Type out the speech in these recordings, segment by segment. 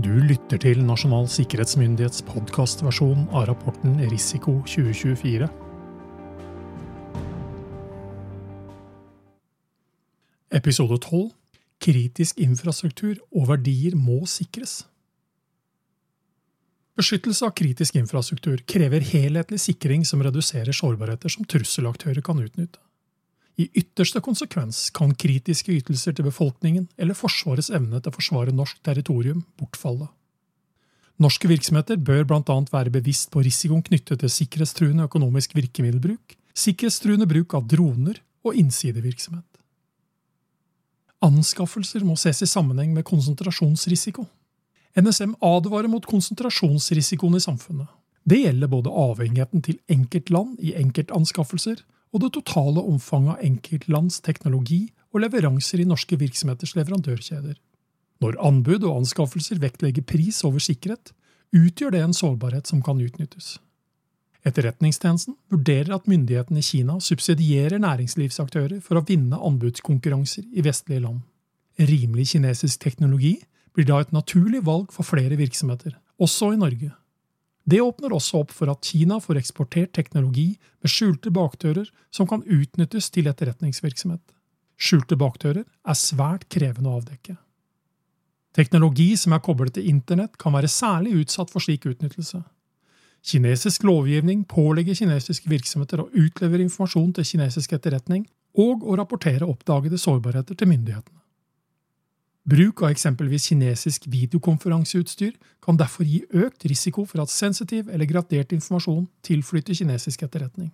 Du lytter til Nasjonal sikkerhetsmyndighets podkastversjon av rapporten Risiko 2024. Episode 12 Kritisk infrastruktur og verdier må sikres. Beskyttelse av kritisk infrastruktur krever helhetlig sikring som reduserer sårbarheter som trusselaktører kan utnytte. I ytterste konsekvens kan kritiske ytelser til befolkningen eller Forsvarets evne til å forsvare norsk territorium bortfalle. Norske virksomheter bør bl.a. være bevisst på risikoen knyttet til sikkerhetstruende økonomisk virkemiddelbruk, sikkerhetstruende bruk av droner og innsidevirksomhet. Anskaffelser må ses i sammenheng med konsentrasjonsrisiko. NSM advarer mot konsentrasjonsrisikoen i samfunnet. Det gjelder både avhengigheten til enkeltland i enkeltanskaffelser og det totale omfanget av enkeltlands teknologi og leveranser i norske virksomheters leverandørkjeder. Når anbud og anskaffelser vektlegger pris over sikkerhet, utgjør det en sårbarhet som kan utnyttes. Etterretningstjenesten vurderer at myndighetene i Kina subsidierer næringslivsaktører for å vinne anbudskonkurranser i vestlige land. Rimelig kinesisk teknologi blir da et naturlig valg for flere virksomheter, også i Norge. Det åpner også opp for at Kina får eksportert teknologi med skjulte bakdører som kan utnyttes til etterretningsvirksomhet. Skjulte bakdører er svært krevende å avdekke. Teknologi som er koblet til internett, kan være særlig utsatt for slik utnyttelse. Kinesisk lovgivning pålegger kinesiske virksomheter å utlevere informasjon til kinesisk etterretning og å rapportere oppdagede sårbarheter til myndighetene. Bruk av eksempelvis kinesisk videokonferanseutstyr kan derfor gi økt risiko for at sensitiv eller gradert informasjon tilflytter kinesisk etterretning.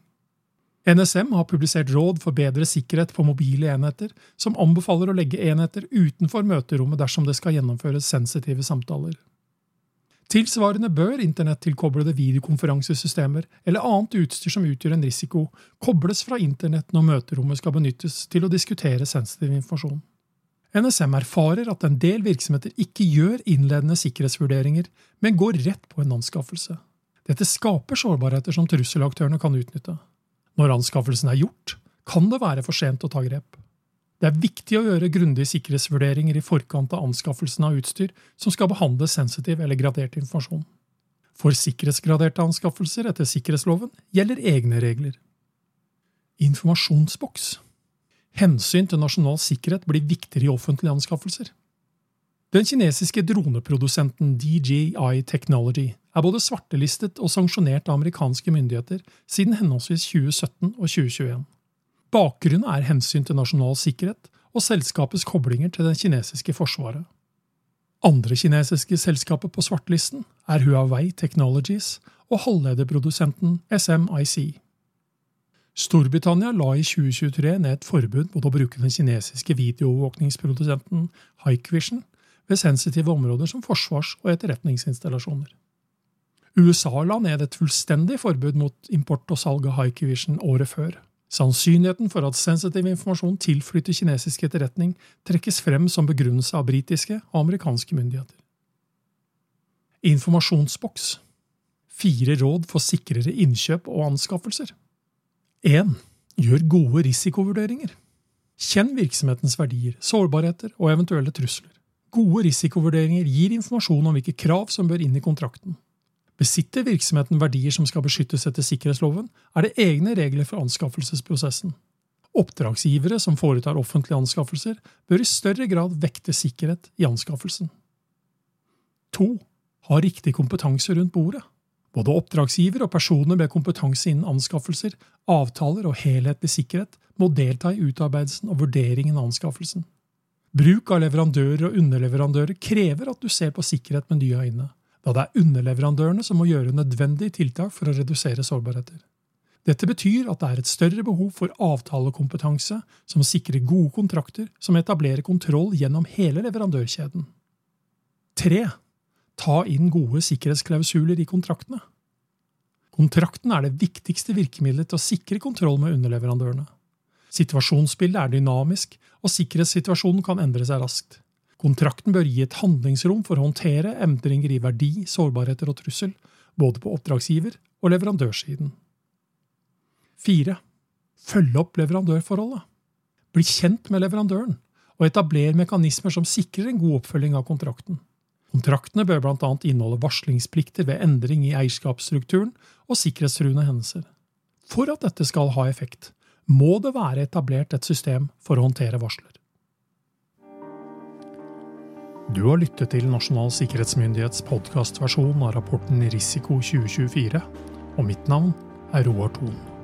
NSM har publisert råd for bedre sikkerhet på mobile enheter, som anbefaler å legge enheter utenfor møterommet dersom det skal gjennomføres sensitive samtaler. Tilsvarende bør internettilkoblede videokonferansesystemer eller annet utstyr som utgjør en risiko, kobles fra internett når møterommet skal benyttes til å diskutere sensitiv informasjon. NSM erfarer at en del virksomheter ikke gjør innledende sikkerhetsvurderinger, men går rett på en anskaffelse. Dette skaper sårbarheter som trusselaktørene kan utnytte. Når anskaffelsen er gjort, kan det være for sent å ta grep. Det er viktig å gjøre grundige sikkerhetsvurderinger i forkant av anskaffelsen av utstyr som skal behandle sensitiv eller gradert informasjon. For sikkerhetsgraderte anskaffelser etter sikkerhetsloven gjelder egne regler. Informasjonsboks Hensyn til nasjonal sikkerhet blir viktigere i offentlige anskaffelser. Den kinesiske droneprodusenten DJI Technology er både svartelistet og sanksjonert av amerikanske myndigheter siden henholdsvis 2017 og 2021. Bakgrunnen er hensyn til nasjonal sikkerhet og selskapets koblinger til det kinesiske forsvaret. Andre kinesiske selskaper på svartelisten er Huawei Technologies og halvlederprodusenten SMIC. Storbritannia la i 2023 ned et forbud mot å bruke den kinesiske videoovervåkningsprodusenten Hikvision ved sensitive områder som forsvars- og etterretningsinstallasjoner. USA la ned et fullstendig forbud mot import og salg av Hikvision året før. Sannsynligheten for at sensitiv informasjon tilflytter kinesisk etterretning, trekkes frem som begrunnelse av britiske og amerikanske myndigheter. Informasjonsboks Fire råd for sikrere innkjøp og anskaffelser. 1. Gjør gode risikovurderinger. Kjenn virksomhetens verdier, sårbarheter og eventuelle trusler. Gode risikovurderinger gir informasjon om hvilke krav som bør inn i kontrakten. Besitter virksomheten verdier som skal beskyttes etter sikkerhetsloven, er det egne regler for anskaffelsesprosessen. Oppdragsgivere som foretar offentlige anskaffelser, bør i større grad vekte sikkerhet i anskaffelsen. 2. Ha riktig kompetanse rundt bordet. Både oppdragsgiver og personer med kompetanse innen anskaffelser, avtaler og helhetlig sikkerhet må delta i utarbeidelsen og vurderingen av anskaffelsen. Bruk av leverandører og underleverandører krever at du ser på sikkerhet med nye øyne, da det er underleverandørene som må gjøre nødvendige tiltak for å redusere sårbarheter. Dette betyr at det er et større behov for avtalekompetanse som sikrer gode kontrakter som etablerer kontroll gjennom hele leverandørkjeden. 3 ta inn gode sikkerhetsklausuler i kontraktene. Kontrakten er det viktigste virkemidlet til å sikre kontroll med underleverandørene. Situasjonsbildet er dynamisk, og sikkerhetssituasjonen kan endre seg raskt. Kontrakten bør gi et handlingsrom for å håndtere endringer i verdi, sårbarheter og trussel, både på oppdragsgiver- og leverandørsiden. 4. Følge opp leverandørforholdet. Bli kjent med leverandøren, og etabler mekanismer som sikrer en god oppfølging av kontrakten. Kontraktene bør bl.a. inneholde varslingsplikter ved endring i eierskapsstrukturen og sikkerhetstruende hendelser. For at dette skal ha effekt, må det være etablert et system for å håndtere varsler. Du har lyttet til Nasjonal sikkerhetsmyndighets podkastversjon av rapporten Risiko 2024, og mitt navn er Roar Thon.